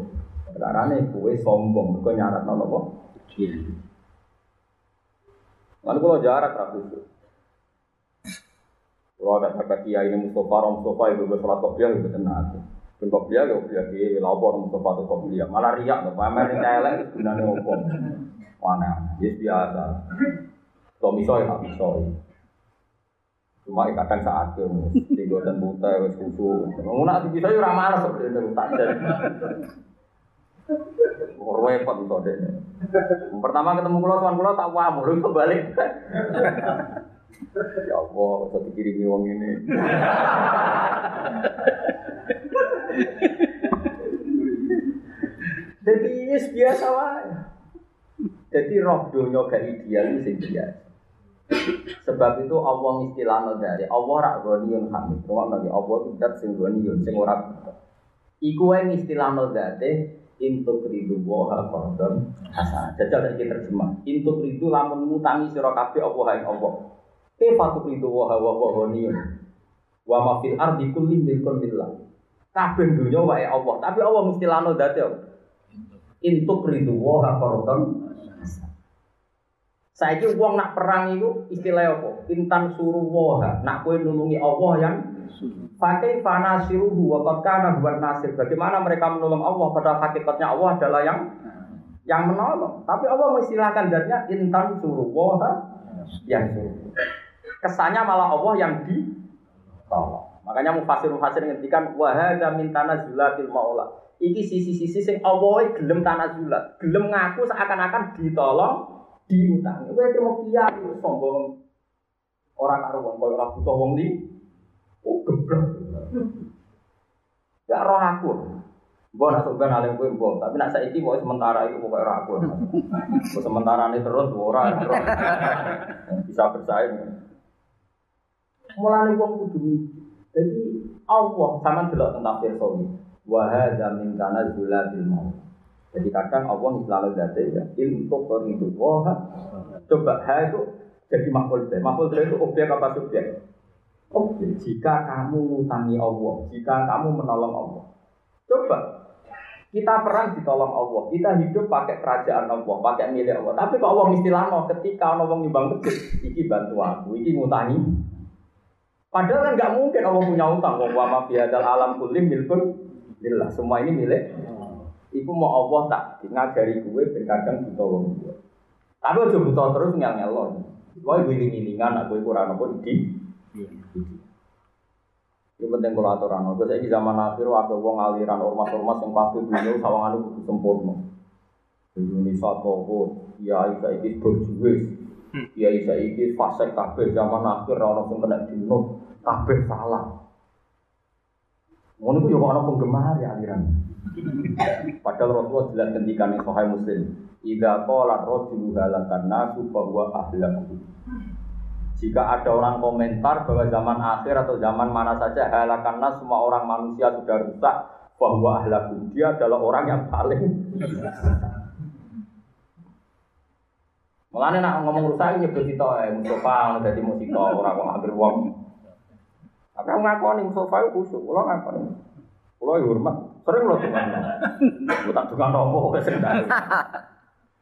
Karena kue sombong, kau nyarat nopo. Iya. Lalu kalau jarak rapi itu. Kalau ada kakak kiai ini Mustafa, Rom Mustafa itu bersolat kopiah itu tenang. Dan kopiah ya kopiah di lapor Mustafa itu kopiah. Malah riak tuh, pamer celeng itu sebenarnya opom. Mana? Yes biasa. Kalau misalnya nggak bisa. Cuma kadang saat itu, tiga dan buta, wes kusu. Mau nak bisa ya ramah itu, tak Repot itu deh. Pertama ketemu kulo tuan kulo tak wah, baru kebalik. ya Allah, saya dikirimi wong ini. Jadi yes, biasa wae. Jadi roh dunia gak ideal itu biasa. Sebab itu Allah istilahnya dari Allah rak ghaniyun hamid. Rumah nabi Allah itu dat sing ghaniyun sing ora. Iku wae istilahnya dari Intuk ridu woha kordon hasan. Jajal saya terjemah. Intuk ridu lamun mutangi sira kabeh apa hae apa. Kefatuk ridu woha wa honiyun. Wa ma fil ardi kulli milkun lillah. Kabeh dunya wae Allah, tapi Allah mesti lano dadi Intuk ridu woha kordon Saiki wong nak perang itu istilah apa? Intan suruh woha. Nak kowe nulungi Allah yang Fakih fana siruhu wa kana buat nasir. Bagaimana mereka menolong Allah pada hakikatnya Allah adalah yang yang menolong. Tapi Allah mengistilahkan datnya intan suruh woha yang suruh. Kesannya malah Allah yang ditolong. Makanya mufasir mufasir ngendikan wahada min tanazulatil maula. Iki sisi-sisi sing Allah gelem tanazulat, gelem ngaku seakan-akan ditolong, diutangi. Kowe mau kiai sombong orang karuan koyo ora butuh wong li Oh gebrek. Ya roh aku. Gue nak sebenarnya alim gue mbok, tapi nak saiki mau sementara itu pokoknya roh aku. Sementara ini terus ora bisa bersaing. Mulai wong kudu Jadi Allah sama delok tentang tafsir sawi. Wahada min kana zulatil maut. Jadi kadang Allah selalu dati ya untuk itu. Wah, coba ha itu jadi makhluk deh. Makhluk itu objek apa subjek? Objek. Jika kamu ngutangi Allah, jika kamu menolong Allah, coba kita perang ditolong Allah, kita hidup pakai kerajaan Allah, pakai milik Allah. Tapi kalau Allah istilahnya ketika Allah nyumbang masjid, iki bantu aku, iki ngutangi. Padahal kan nggak mungkin Allah punya utang. Wa ma alam kulim milkun lillah. Semua ini milik. Iku mau Allah tak ngajari gue ben kadang ditolong gue. Tapi aja buta terus ngel loh. Gue wiling-wilingan aku kurang apa di. Ini penting kalau aturan. Saya di zaman akhir waktu gue ngaliran ormas-ormas yang pasti dunia sawangan itu sempurna. Indonesia toko, ya isa iki berjuwis, ya isa iki fase kabeh zaman akhir orang pun kena dino, kabeh salah. Itu juga orang penggemar ya aliran. Padahal Rasulullah jelas ketika yang Sahih Muslim, "Idza qala rajulu halakan nasu fa huwa ahlaku." Jika ada orang komentar bahwa zaman akhir atau zaman mana saja halakan nas semua orang manusia sudah rusak, bahwa ahlaku dia adalah orang yang paling Mulane nak ngomong rusak nyebut kita eh Mustafa dadi musika ora kok hampir wong. Tapi aku ngakoni Mustafa itu kusuk, kula ngakoni. Kula hormat, sering lho tukang. Kula tak tukang nopo wis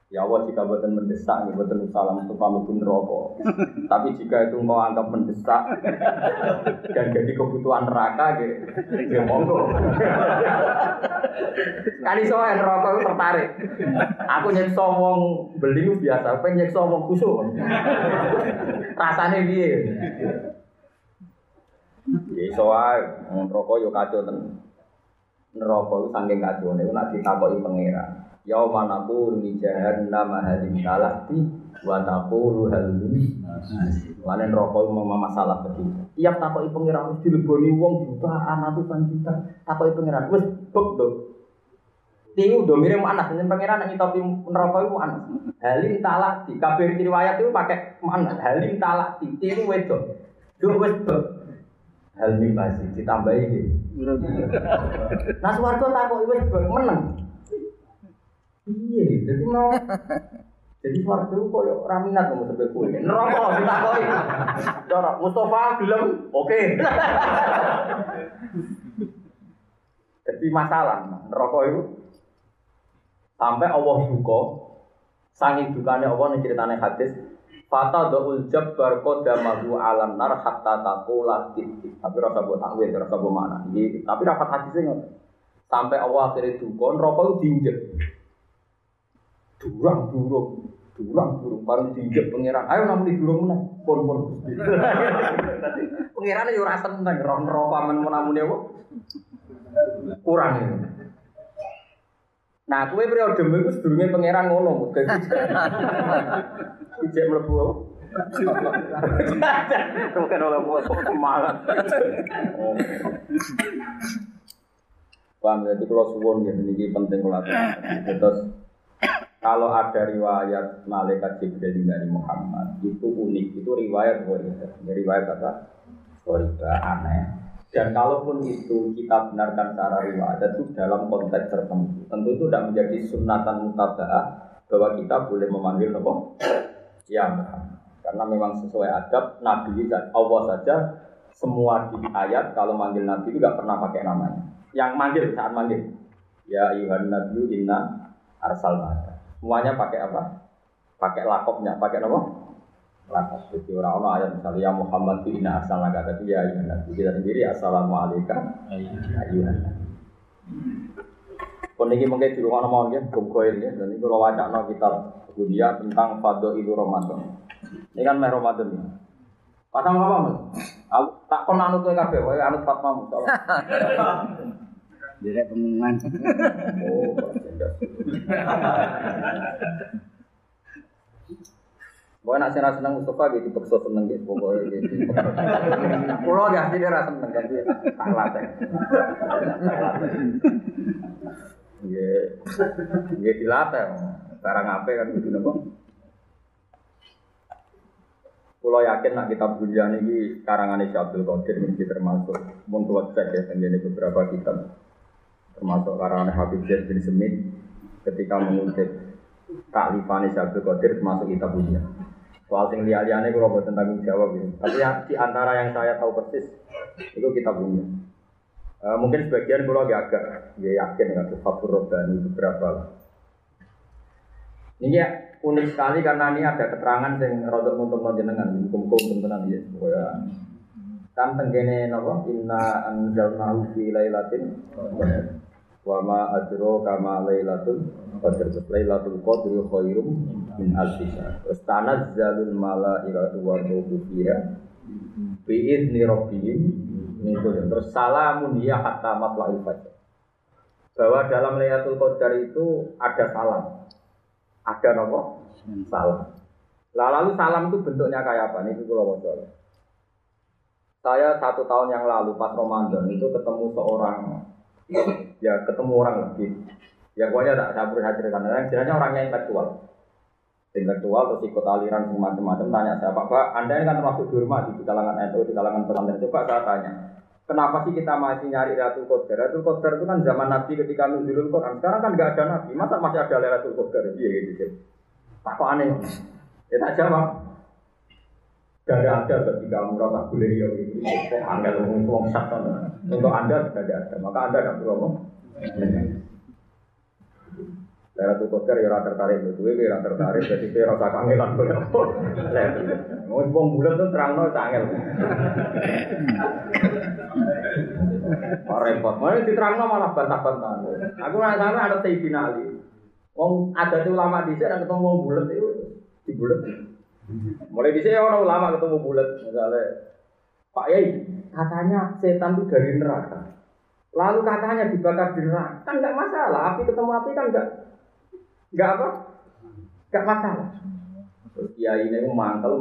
Ya Allah jika buatan mendesak, ya buatan salam untuk pun rokok. Tapi jika itu mau anggap mendesak dan jadi kebutuhan neraka, ya, ya monggo. Kali soal rokok itu tertarik. Aku nyekso wong beli biasa, pengen nyekso wong kusuk. Rasanya dia. Ya soal rokok yo kacau ten. Neraka itu saking kacau nih, nak ditakoki pangeran. Yauma naqulu li jahannam hadin talati wa taqulu hal min Lan neraka mau masalah begitu. Tiap takoki pangeran mesti dileboni wong jutaan ratusan juta. Takoki pangeran wis bek dong. Tinggu do mirip anak dengan pangeran yang tapi neraka itu anak. Halim talati kabeh riwayat itu pakai mana? Halim talati tiru wedok. Duh wis Halim masih ditambahi gitu. Nah suwarga takoki wis bek menang. Iya, jadi mau jadi suara itu koyo raminat kamu sampai kue. Neraka kita koi. Cara Mustafa gelem, oke. Jadi masalah neraka itu sampai Allah duka sangi dukanya Allah nih ceritanya hadis Fata do'ul jabbar kodamahu alam nar hatta takula Tapi rasa buat takwil, rasa buat mana Tapi rapat hadisnya Sampai Allah akhirnya duka, neraka itu diinjek. Durang durung durang durung baru diinjek pangeran ayo namun durung mana pon pon pangeran yo rasa tentang roh roh paman menamune apa kurang ini nah kue periode itu sedurungnya pangeran ngono ijek melebu apa Bukan oleh buat semangat. Paham jadi kalau suwon ya ini penting kalau terus kalau ada riwayat malaikat Jibril dari Muhammad itu unik, itu riwayat Ghoriba. Riwayat apa? Ghoriba aneh. Dan kalaupun itu kita benarkan secara riwayat itu dalam konteks tertentu, tentu itu tidak menjadi sunatan mutaba'ah bahwa kita boleh memanggil apa? Ya. Karena memang sesuai adab Nabi dan Allah saja semua di ayat kalau manggil Nabi itu nggak pernah pakai namanya. Yang manggil saat manggil, ya Yuhan Nabi inna arsal Semuanya pakai apa? Pakai lakopnya, pakai apa? Jadi orang-orang ayat misalnya ya Muhammad itu inna asal naga tapi ya ayuhan nabi. Kita sendiri assalamualaikum ayuhan Pun ini mungkin di rumah nomor ya, bungkoin ya. Dan ini kalau wajah no kita dia tentang fado itu Ramadan. Ini kan meh Ramadan ini. Pasang apa mas? Aku tak pernah anut kafe, wae anut Fatma Direk pengumuman. Oh, Pokoknya nak senang senang Mustafa gitu, pekso seneng gitu, pokoknya gitu. Pulau ya, sih dia rasa seneng dia, tak latih. Iya, iya dilatih. Barang apa kan gitu nopo. Pulau yakin nak kita bunyian ini karangan Syabdul Qadir ini termasuk mun cek ya, beberapa kitab. termasuk karena Habib Zaid bin Semit ketika mengutip Taklifani Syabdul Qadir termasuk kita punya. Soal sing liya-liyane kalau buat tanggung jawab gitu. Tapi yang di antara yang saya tahu persis itu kita punya. Uh, mungkin sebagian kalau agak agak ya yakin dengan Fathur Robbani beberapa lah. Ini ya unik sekali karena ini ada keterangan yang rodok untuk menjenengan hukum-hukum tenan ya. Pokoknya kan tenggene napa inna anzalnahu fi lailatin wa ma adro kama lailatul qadr. Lailatul qadri khairum min alfi syahr. Tanazzalul malaikatu wa ruhu fiha bi idzni rabbihim terus salamun ya hatta matla'il fajr. Bahwa dalam Lailatul Qadar itu ada salam. Ada nopo? Salam. Lah lalu salam itu bentuknya kayak apa? Nih kalau mau saya satu tahun yang lalu pas Ramadan itu ketemu seorang ya ketemu orang lebih ya pokoknya tak saya berusaha ceritakan yang jelasnya orangnya intelektual intelektual terus ikut aliran semacam-macam tanya saya pak anda ini kan termasuk dihormati di kalangan NU di kalangan pesantren. Coba saya tanya kenapa sih kita masih nyari Lailatul Qadar? Lailatul Qadar itu kan zaman Nabi ketika nuzulul Quran. Sekarang kan nggak ada Nabi. Masa masih ada Lailatul Qadar? Iya gitu tak kok aneh. Ya tak jawab tidak ada bagi kamu rasa beliau itu angel ngomong satu untuk anda tidak ada maka anda tidak perlu ngomong saya tuh kotor ya tertarik itu, gue ya tertarik jadi saya rasa kangenan boleh Mau bom bulan tuh terang nol angel. Repot, mana diterang malah bantah-bantahan. Aku nggak sampai ada Sayyidina Ali. Wong ada lama di sini, ketemu wong bulat itu di bulat. Mulai di sini orang ulama ketemu bulat, misalnya Pak Yai, katanya setan itu dari neraka. Lalu katanya dibakar di neraka, kan nggak masalah. Api ketemu api kan nggak nggak apa, nggak masalah. Kiai ini mantel,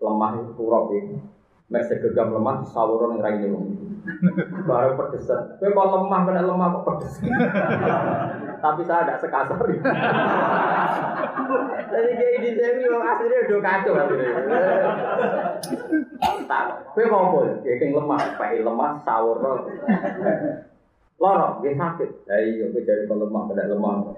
lemah itu kurok ini. Mek segegam lemah disawuron yang raine wong. Baru pedesan. Kowe kok lemah kena lemah kok pedes. Tapi saya tidak sekasar. Jadi kayak di sini wong aslinya udah kacau. Tak, kowe mau apa? Kayak lemah, pakai lemah sawur Lorok, dia sakit. Ya iya, kowe jadi lemah, kena lemah.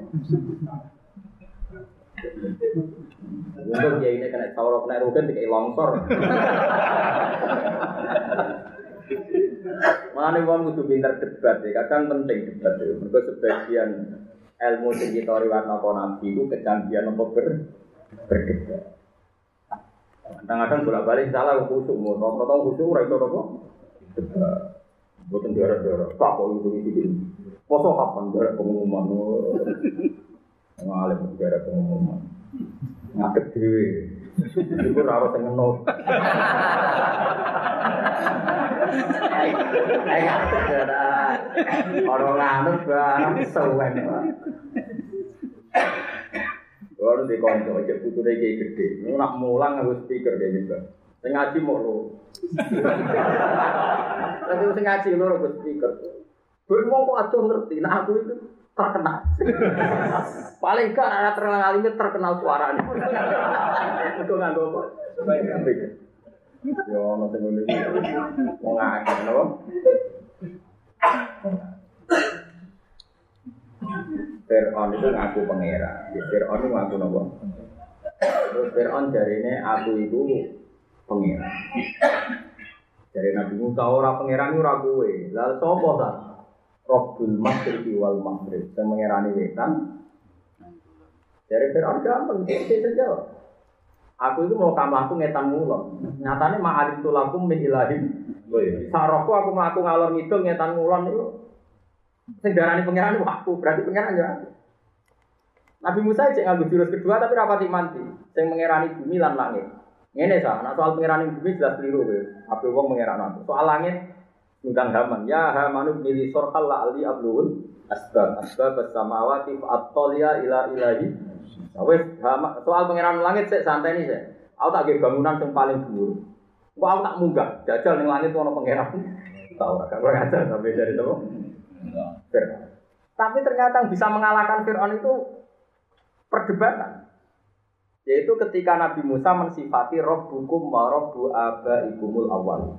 Untuk dia ini kena sawur kena rugen dikai longsor. Mana wong kudu pinter debat ya, kadang penting debat ya. Mergo sebagian ilmu sing kita riwayat napa nabi itu kecanggihan apa ber berdebat. Kadang-kadang bolak-balik salah khusuk, mau rata-rata khusuk ora iso apa? Debat. Boten daerah-daerah, tak kok itu iki. Poso kapan daerah pengumuman? Ngalim daerah pengumuman. Ngadeg dhewe. Iku ora ora sing daerah. Ora nganut barang suwen. Baru di konco, cek putune kayak gede. Nak mulang harus speaker dia juga. Sing ngaji mau lo. Tapi sing ngaji lo harus speaker. Gue mau kok ngerti. Nah aku itu terkenal. Paling gak anak terkenal kali ini terkenal suaranya. Itu nggak kok. Yo, nanti gue nih mau ngakak lo. Fir'aun itu ngaku pangeran. Fir'aun itu ngaku nopo. Terus Fir'aun ini aku itu pangeran. Dari Nabi Musa orang pangeran itu ragu. Lalu sopo tak? Robbul Maghribi wal Maghrib. Saya mengerani wetan. Dari Fir'aun gampang, dia saja. Aku itu mau kamu aku ngetan ngulon. Nyatanya ma'alim tulakum min ilahim. Sarokku aku mau aku ngalor ngidul ngetan ngulon itu. Sing darani pangeran aku, berarti pangeran ya. Nabi Musa cek nganggo jurus kedua tapi rapati manti. Sing mengerani bumi lan langit. Ngene sa, nah soal pengerani bumi jelas keliru kowe. Ape wong mengeran aku. Soal langit ngundang Haman. Ya Hamanu bili sorhal la ali ablul asbab asbab samawati fa attolia ila ilahi. Nah, wis soal pengeran langit sik santai nih sik. Aku tak bangunan yang paling dhuwur. Kok aku tak munggah, jajal ning langit ono pangeran. Tahu gak kurang ajar sampai dari itu. Fir'aun. Tapi ternyata yang bisa mengalahkan Fir'aun itu perdebatan. Yaitu ketika Nabi Musa mensifati Rabbukum wa Rabbu abaikumul awal.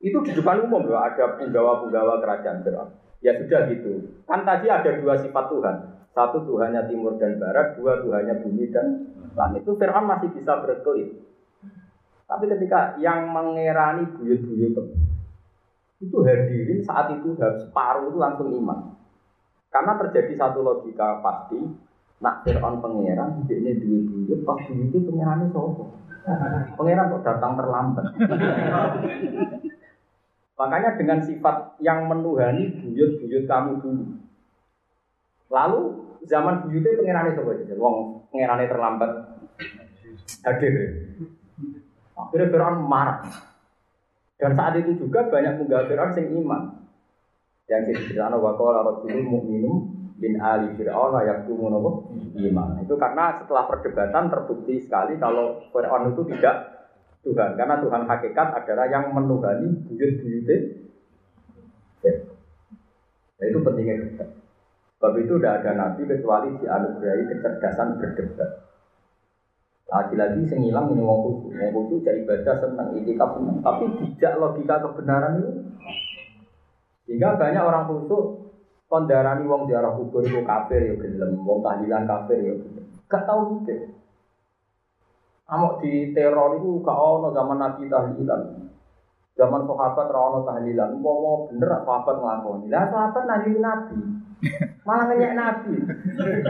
Itu di depan umum loh, ada penggawa-penggawa kerajaan Fir'aun. Ya sudah gitu. Kan tadi ada dua sifat Tuhan. Satu Tuhannya timur dan barat, dua Tuhannya bumi dan langit. Itu Fir'aun masih bisa berkelit. Tapi ketika yang mengerani buyut-buyut itu hadirin saat itu separuh itu langsung iman. Karena terjadi satu logika pasti, nak Fir'aun pangeran, ini duit buyut, pas itu pangerannya sopo. Pangeran kok datang terlambat. Makanya dengan sifat yang menuhani buyut-buyut kamu dulu. Lalu zaman buyutnya pengirannya coba aja. Wong pengirannya terlambat hadir. Akhirnya Fir'aun marah. Dan saat itu juga banyak munggah Fir'aun yang iman. Yang diceritakan wa qala rajulun mu'minum bin ali Fir'aun yang yaktumu iman. Itu karena setelah perdebatan terbukti sekali kalau Fir'aun itu tidak Tuhan. Karena Tuhan hakikat adalah yang menuhani buyut-buyutnya. Ya. Nah, itu pentingnya debat. Sebab itu tidak ada nabi kecuali dianugerahi kecerdasan berdebat. Lagi-lagi sing hilang ini wong khusus. Wong khusus jadi ibadah itikaf senang. Tapi tidak logika kebenaran itu. Sehingga banyak orang khusus kondarani wong ziarah kubur itu kafir ya gelem, wong tahlilan kafir ya gelem. Gak tahu mikir. Amok di teror itu gak ono zaman Nabi tahlilan. Zaman sahabat ra ono tahlilan. Umpama bener sahabat nglakoni. Lah sahabat nabi Nabi. Malah ngenyek Nabi.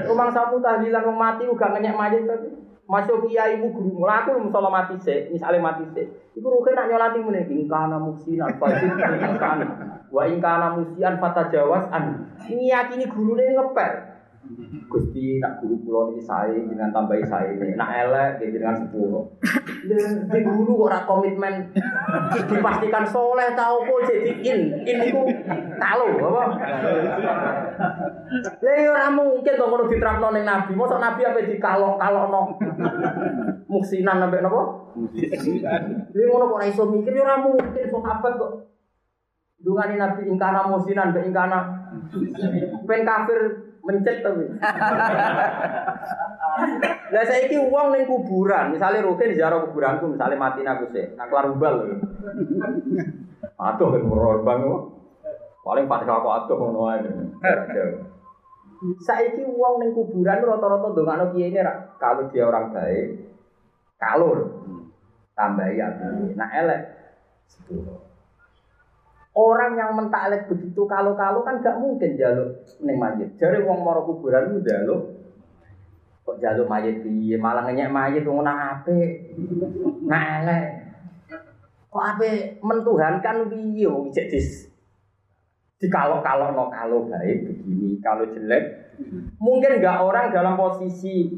Rumah sapu tahlilan wong mati uga ngenyek mayit tapi masuk kiai ibu guru mlaku musola mati sik, misale mati sik. Iku ruhe nak nyolati mune ingkana muksinan fajid ingkana. Wa ingkana musian fatajawas an. Ini yakini gurune ngepel. Gusti nak guru pulau ini saya dengan tambahi saya ini nak elek dia dengan sepuluh. Di guru orang komitmen dipastikan soleh tahu kok jadi in in itu tahu apa? Lah orang mungkin dong kalau diterapno ning nabi, mosok nabi apa di kalau kalau no muksinan sampai nopo? Dia ngono kok iso mikir ya ora mungkin sahabat kok. Dungane nabi ingkana musinan ingkana ben kafir mencet tapi. Lah saiki uang ning kuburan, misalnya rugen ziarah kuburanku, misalnya mati aku sih, nak keluar ubal. Aduh kan bang Paling fatihah aku aduh ngono ae. Saiki uang ning kuburan rata-rata ndongakno kiai ini kalau dia orang baik, kalur tambahi ya. Nah elek Orang yang mentaklek begitu kalau-kalau kan gak mungkin jaluk neng mayit. Jadi wong moro kuburan itu jaluk. Kok jaluk mayit piye? Malah ngenyek mayit wong. Nah elek. Kok ape mentuhankan piye? Wong cek dis di kalau kalau no kalau baik begini kalau jelek. Mungkin nggak orang dalam posisi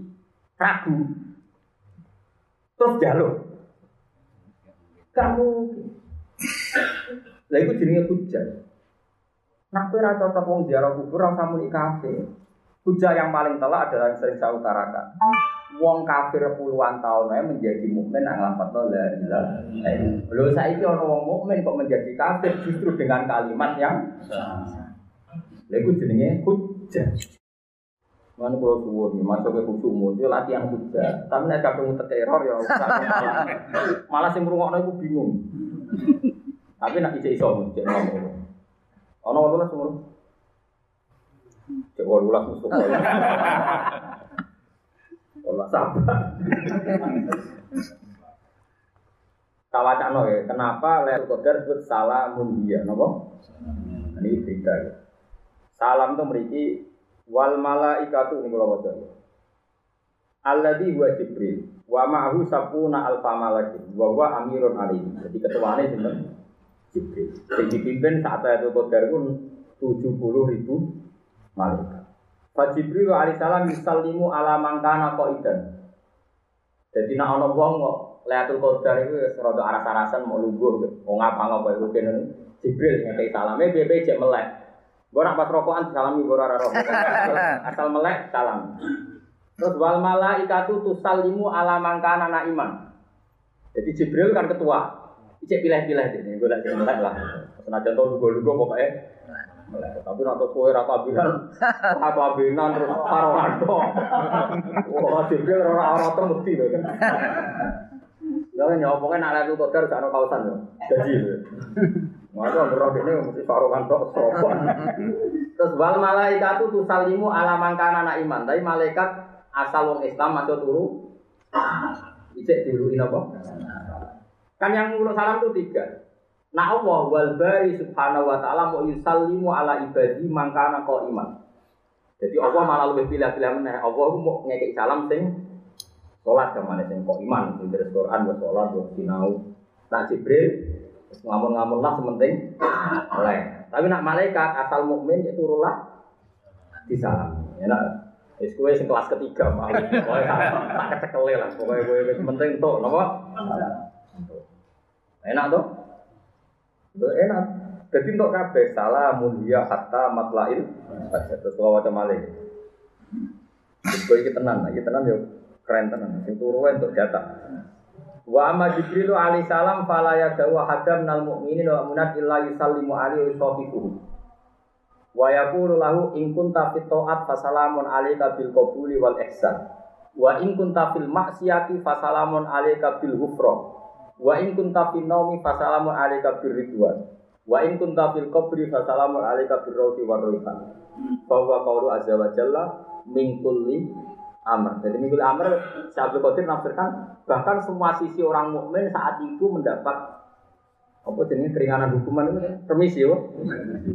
ragu. Terus jaluk. Kamu lah itu jenenge hujah. Nak kowe ora cocok wong ziarah kubur ora usah muni kafir. Hujah yang paling telak adalah yang sering saya utarakan. Wong kafir puluhan tahun aja menjadi mukmin nang lafadz la ilaha illallah. Lho saiki ana wong mukmin kok menjadi kafir justru dengan kalimat yang Lha iku jenenge hujah. Mana kalau suwun nih, masuk ke khusyuk itu latihan hujah. Tapi nek kadung teror ya malah sing ngrungokno iku bingung. Tapi nak isi iso cek ngomong. Ono wolulas umur. Cek wolulas musuh kaya. Wolulas apa? Kawacano ya, kenapa Lailatul Qadar disebut salamun dia, nopo? Ini berita ya. Salam itu memiliki wal malaikatu ini kalau baca ya. Alladhi huwa Jibril wa ma'ahu sapuna alfa malakin wa huwa amirun alim. Jadi ketuanya sinten? Jibril. Yang dipimpin saat itu Qadar pun 70 ribu malaikat. Pak Jibril alaihissalam yusallimu ala mangkana idan. Jadi nak ono wong kok Lailatul Qadar itu rada aras-arasan mau lungguh, mau ngapa ngapa itu kene Jibril ngekei salame bebe cek melek. Gue nak pas rokokan salami gue rara rokokan. Asal melek salam. Terus wal malaikatu tusallimu ala mangkana iman. Jadi Jibril kan ketua, Cek pilih-pilih deh, gue lagi melek lah. Senajan tau lugu-lugu pokoknya. Tapi nanti kue rata binan, rata binan terus paroranto. Wah, jadi orang orang tuh mesti loh kan. Ya nyopongnya nak lihat kodar gak ada kausan. Jadi, Masa ngeroh ini mesti sarungan tok sopo. Terus wal malaikat itu tusalimu ala mangkana anak iman. Tapi malaikat asal wong Islam masuk turu. Ijek diluin apa? Kan yang ngurus salam itu tiga. Nah Allah wal bari subhanahu wa ta'ala mau yusallimu ala ibadi mangkana kau iman. Jadi Allah malah lebih pilih-pilih meneh. Allah mau ngekek salam sing sholat ke mana sing kok iman. Sing Quran buat sholat buat sinau. Nah Jibril ngamun-ngamun lah sementing oleh. Tapi nak malaikat asal mukmin itu turunlah di salam. Ya nak Wis kowe sing kelas ketiga, Pak. Pokoke tak kecekele lah. Pokoke kowe wis penting tok napa? Enak? Itu enak. Jadi untuk kabeh salamun ya hatta matlail. Terus kalau waca. Terus kowe iki tenan, iki tenan yo keren tenan. Sing turu untuk jatah. Wa amma Jibril alaihi salam fala yadawu hadam nal mu'minin wa munat illa yusallimu alaihi wa. Wa yaqulu lahu in kunta fit ta'at fasalamun alayka bil qabuli wal ihsan. Wa in kunta fil maksiati fasalamun alayka bil ghufran. Wa in kunta fil naumi fasalamun alayka bir ridwan. Wa in kunta fil qabri fasalamun alayka bir rawti war rayhan. Fa huwa qawlu azza wa jalla min kulli amr. Jadi min kulli amr Syaikhul Qadir nafsirkan bahkan semua sisi orang mukmin saat itu mendapat apa jenis keringanan hukuman itu permisi yo.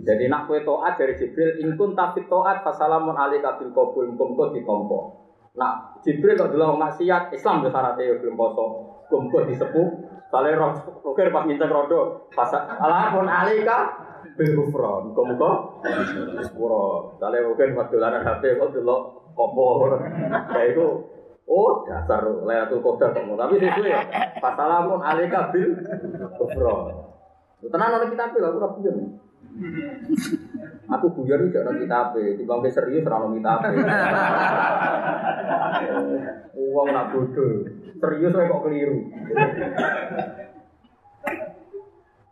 Jadi nak kue toat dari Jibril inkun tapi toat fasalamun alika bil qabul kumko ditompo. Nah Jibril kok dulu maksiat Islam syaratnya yo belum poso. Kumko disepuh Sale roh oke pas minta rodo pas alapun alika bil kufron kumko sepuro. Sale oke pas dolanan HP kok dulu opo. Kayak itu Oh, dasar Lailatul Qadar kamu. Tapi sesuai ya. Pasalamun alika bil kufra. Tenan ana kitab lho, aku ora guyon. Aku guyon iki ana kitab, timbang serius ora ana kitab. Wong nak bodoh. Serius kok keliru.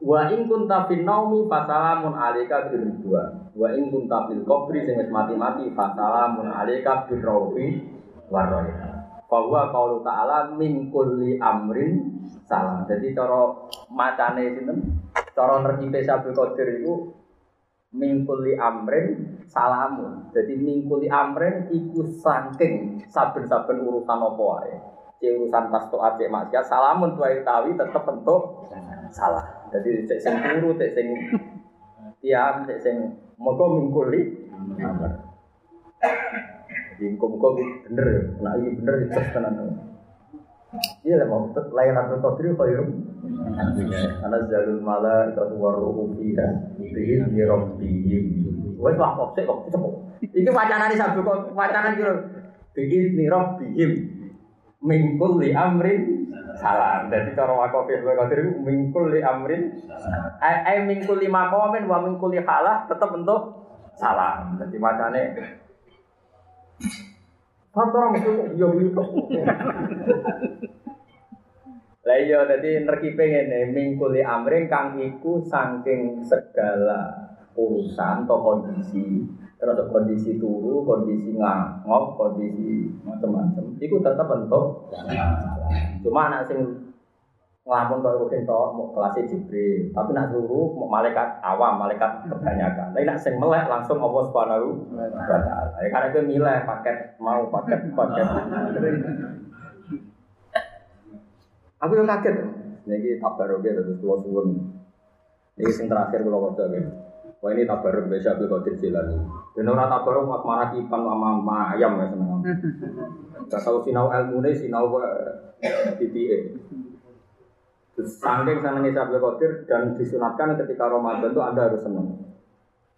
Wa in kunta fil naumi fasalamun alika bil ridwan. Wa in kunta fil qabri sing wis mati-mati fasalamun alika bil rawfi warroya bahwa kalau ta'ala min kulli amrin salam. Jadi cara macane sinten? Cara nerjipe Sabul Qadir itu min kulli amrin salamun. Jadi min kulli amrin iku saking saben-saben urusan apa wae. Cek urusan tas toat cek maksiat salamun tuai tawi tetep bentuk salah. Jadi cek sing turu, cek sing tiam, cek sing moga min kulli amrin. Jadi muka-muka bener ya. Nah ini bener itu tenan. Iya lah mau layanan itu qadri khairum. Karena jalul mala itu waruhu fiha bihin bi rabbihim. Wes lah kok sik kok cepet. Iki wacanane sabu kok wacanan kira bihin bi rabbihim. Min kulli amrin salam. Jadi cara wakafir wa qadir itu min kulli amrin ai min kulli maqamin wa min kulli halah tetap bentuk salam. Jadi macane Kantor mesti yo gitu. Lah iya dadi nerkipe ngene mingkuli amring kang iku saking segala urusan atau kondisi terus kondisi turu, kondisi ngangop, kondisi macam-macam. Iku tetap bentuk. Cuma anak sing ngelamun kok rutin to mau kelas Jibril, tapi nak turu mau malaikat awam, malaikat kebanyakan. Tapi nak sing melek langsung Allah Subhanahu wa taala. Ya karena itu milih paket mau paket paket. Aku yang kaget. Niki tabarok ya terus kula suwun. Niki sing terakhir kula waca ya. Wah ini tabarok biasa Abdul Qadir Jilani. Dan orang tabarok mak marah kipan sama ayam ya seneng. Gak tahu sinau ilmu nih sinau titik. Terus saking senengnya Abdul Qadir dan disunatkan ketika Ramadan itu anda harus senang.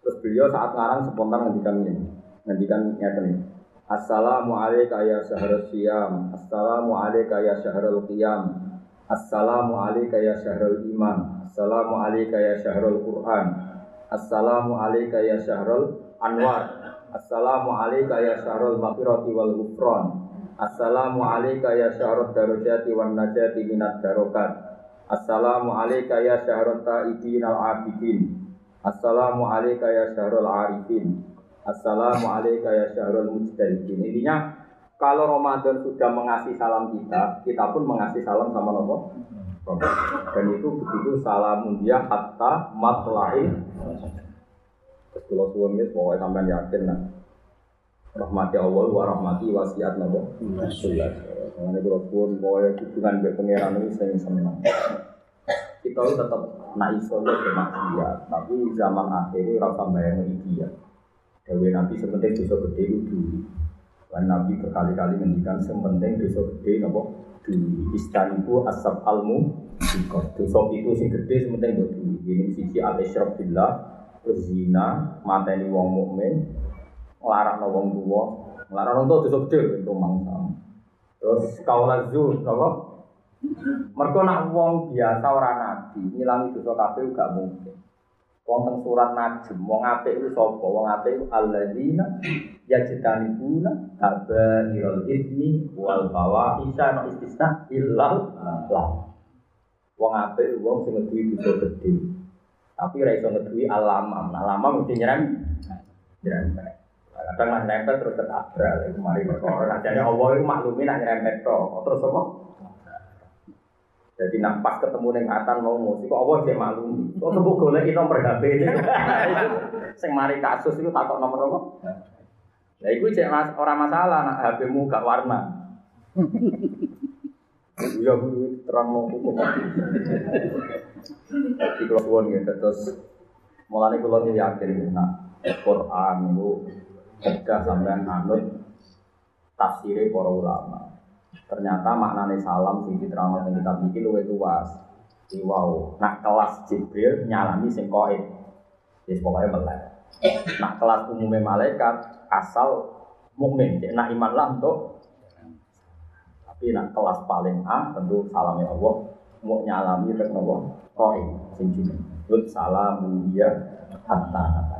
Terus beliau saat ngarang spontan ngendikan ini, ngendikan nyata nih. Assalamualaikum ya syahrul siyam Assalamualaikum ya syahrul qiyam Assalamualaikum ya syahrul iman Assalamualaikum ya syahrul Quran Assalamualaikum ya syahrul anwar. Assalamualaikum ya syahrul maghfirati wal ghufran. Assalamualaikum ya syahrul darajati wan najati minat darokat. Assalamualaikum ya syahrul ta'ibin al-abidin Assalamualaikum ya syahrul arifin. Assalamualaikum ya syahrul mujtahidin. Intinya kalau Ramadan sudah mengasih salam kita, kita pun mengasih salam sama Nabi Dan itu begitu salamun dia hatta matla'i. Terus kalau ini pokoknya sampai yakin nah. Rahmati Allah wa rahmati wasiat nabo. Jelas. Mengenai kalau suwun pokoknya hubungan dengan pengiran ini saya senang. Kita itu tetap nak iso ke maksiat, tapi zaman akhir itu rasa bayang iki ya. Dewi Nabi sepenting dosa gede itu dulu. Dan Nabi berkali-kali ngendikan sepenting dosa gede nopo dulu. Istanibu asab almu Dosa itu sing gede sepenting buat dulu. Ini sisi al-isyraf billah, terus zina, mateni wong mukmin, nglarang wong tua, nglarang wong tua dosa gede itu mangsa. Terus kaulah zuh, nopo Mereka nak wong biasa orang nabi, ngilangi dosa kabeh gak mungkin. Wonten surat Najm, wong apik itu sapa? Wong apik itu alladzina yajtanibuna kabairul itsmi wal fawahisha no istisna illal lam. Wong apik wong sing ngeduwi dosa gedhe. Tapi ra iso ngeduwi alamam. Nah, alamam mesti nyerem. Nyerempet. Kadang lah nempel terus ketabrak. Itu mari perkara. Nah, jadi Allah itu maklumi nak nyerempet tok. Terus apa? Jadi nak pas ketemu dengan atan mau musik, kok Allah sih maklum. Kok sebut golek nomor HP ini. Sing mari kasus itu takut nomor apa? Ya itu cek mas, orang masalah nak HP-mu gak warna. Ya bu terang mau hukum. Di keluar gitu terus mulai kalau yakin nak Quran itu cegah sampai anut tafsirnya para ulama. Ternyata maknanya salam sing diterangkan teng kitab iki luwih luas. Iki wow, nak kelas Jibril nyalami sing koid. Wis pokoke melek. Nak kelas umumnya malaikat asal mukmin, nak iman lah untuk tapi nak kelas paling A tentu salamnya Allah mau nyalami tek nopo koid sing. Lut salamun dia hatta hatta.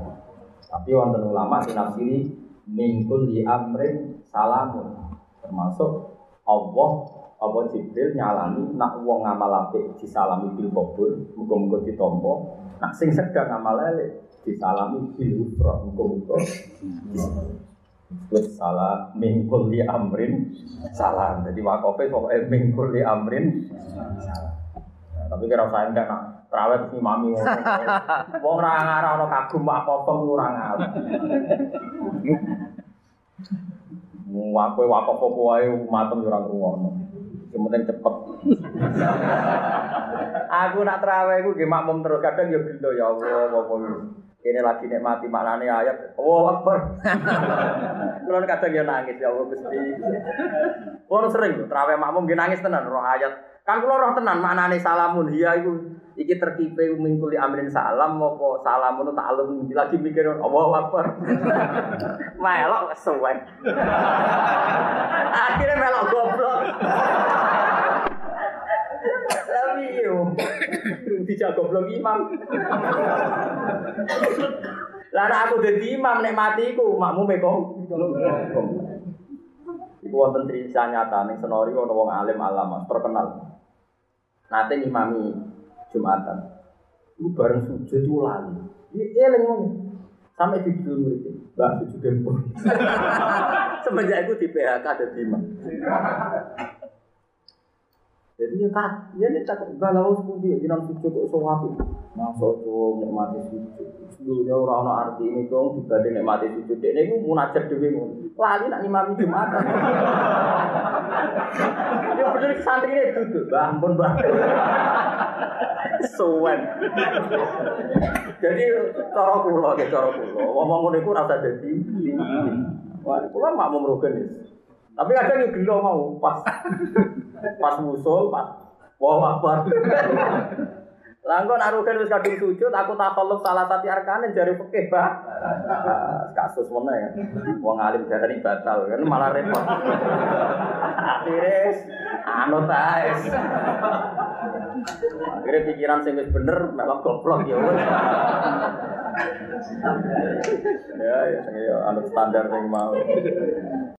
Tapi wonten ulama sing nafsiri mingkul di amrin salamun termasuk Allah apa Jibril nyalani nak wong ngamal apik disalami bil qabul muga-muga ditampa nak sing sedang ngamal elek disalami bil ufra muga-muga Wis salah mingkul li amrin salam. Jadi wakofe pokoknya mingkul li amrin tapi kira usah enggak nak terawet si mami. Wong ora ngarah ana kagum apa-apa ora ngarah. Wakoe wakaf wae matem yo ora ngrungokno. Penting cepet. Aku nak terawih iku nggih makmum terus kadang yo gelo ya Allah apa Ini lagi nikmati maknane ayat. Oh, Akbar. Kulo kadang yo nangis ya Allah Gusti. Kulo sering terawih makmum nggih nangis tenan roh ayat. Kan kulo roh tenan maknane salamun hiya iku iki terkipe mingkuli amrin salam apa salamun ta'alum lagi mikir Allahu Akbar. melok suwe. Akhirnya melok goblok. Tapi yo dijak goblok imam. Nek aku dadi imam nek mati iku makmume kok. Iku wonten cerita nyata ning senori ana wong alim alama terkenal. Nate ngimami Jumatan. Iku bareng sujud itu lali. Dia eling ngono. Sampai di dulu murid Mbak sujud dempur. Semenjak itu di PHK ada imam. Jadi ya kak, ya ini tak galau sepundi, jinan sujud kok sowapi. Masuk tuh nikmati sujud. Dulunya orang orang arti ini dong dibanding nikmati sujud. Ini gue munajat dewi ngono. Lali nak ngimami jumatan. Ya bener santri ini duduk, bah ampun bah. Suwen. Jadi cara kula, ya cara kula. Ngomong ngono iku rasa dadi. Wah, kula makmum rugen ya. Tapi kadang yo gelo mau pas pas musul, pas wah akbar. Langgo nak rugen wis kadung sujud, aku tak kolok salah satu arkane jari fikih, Pak. Kasus mana ya. Wong alim darani batal kan malah repot. Akhirnya anut ae. Akhirnya pikiran sing wis bener melok goblok ya wis. Ya ya ya anut standar sing mau.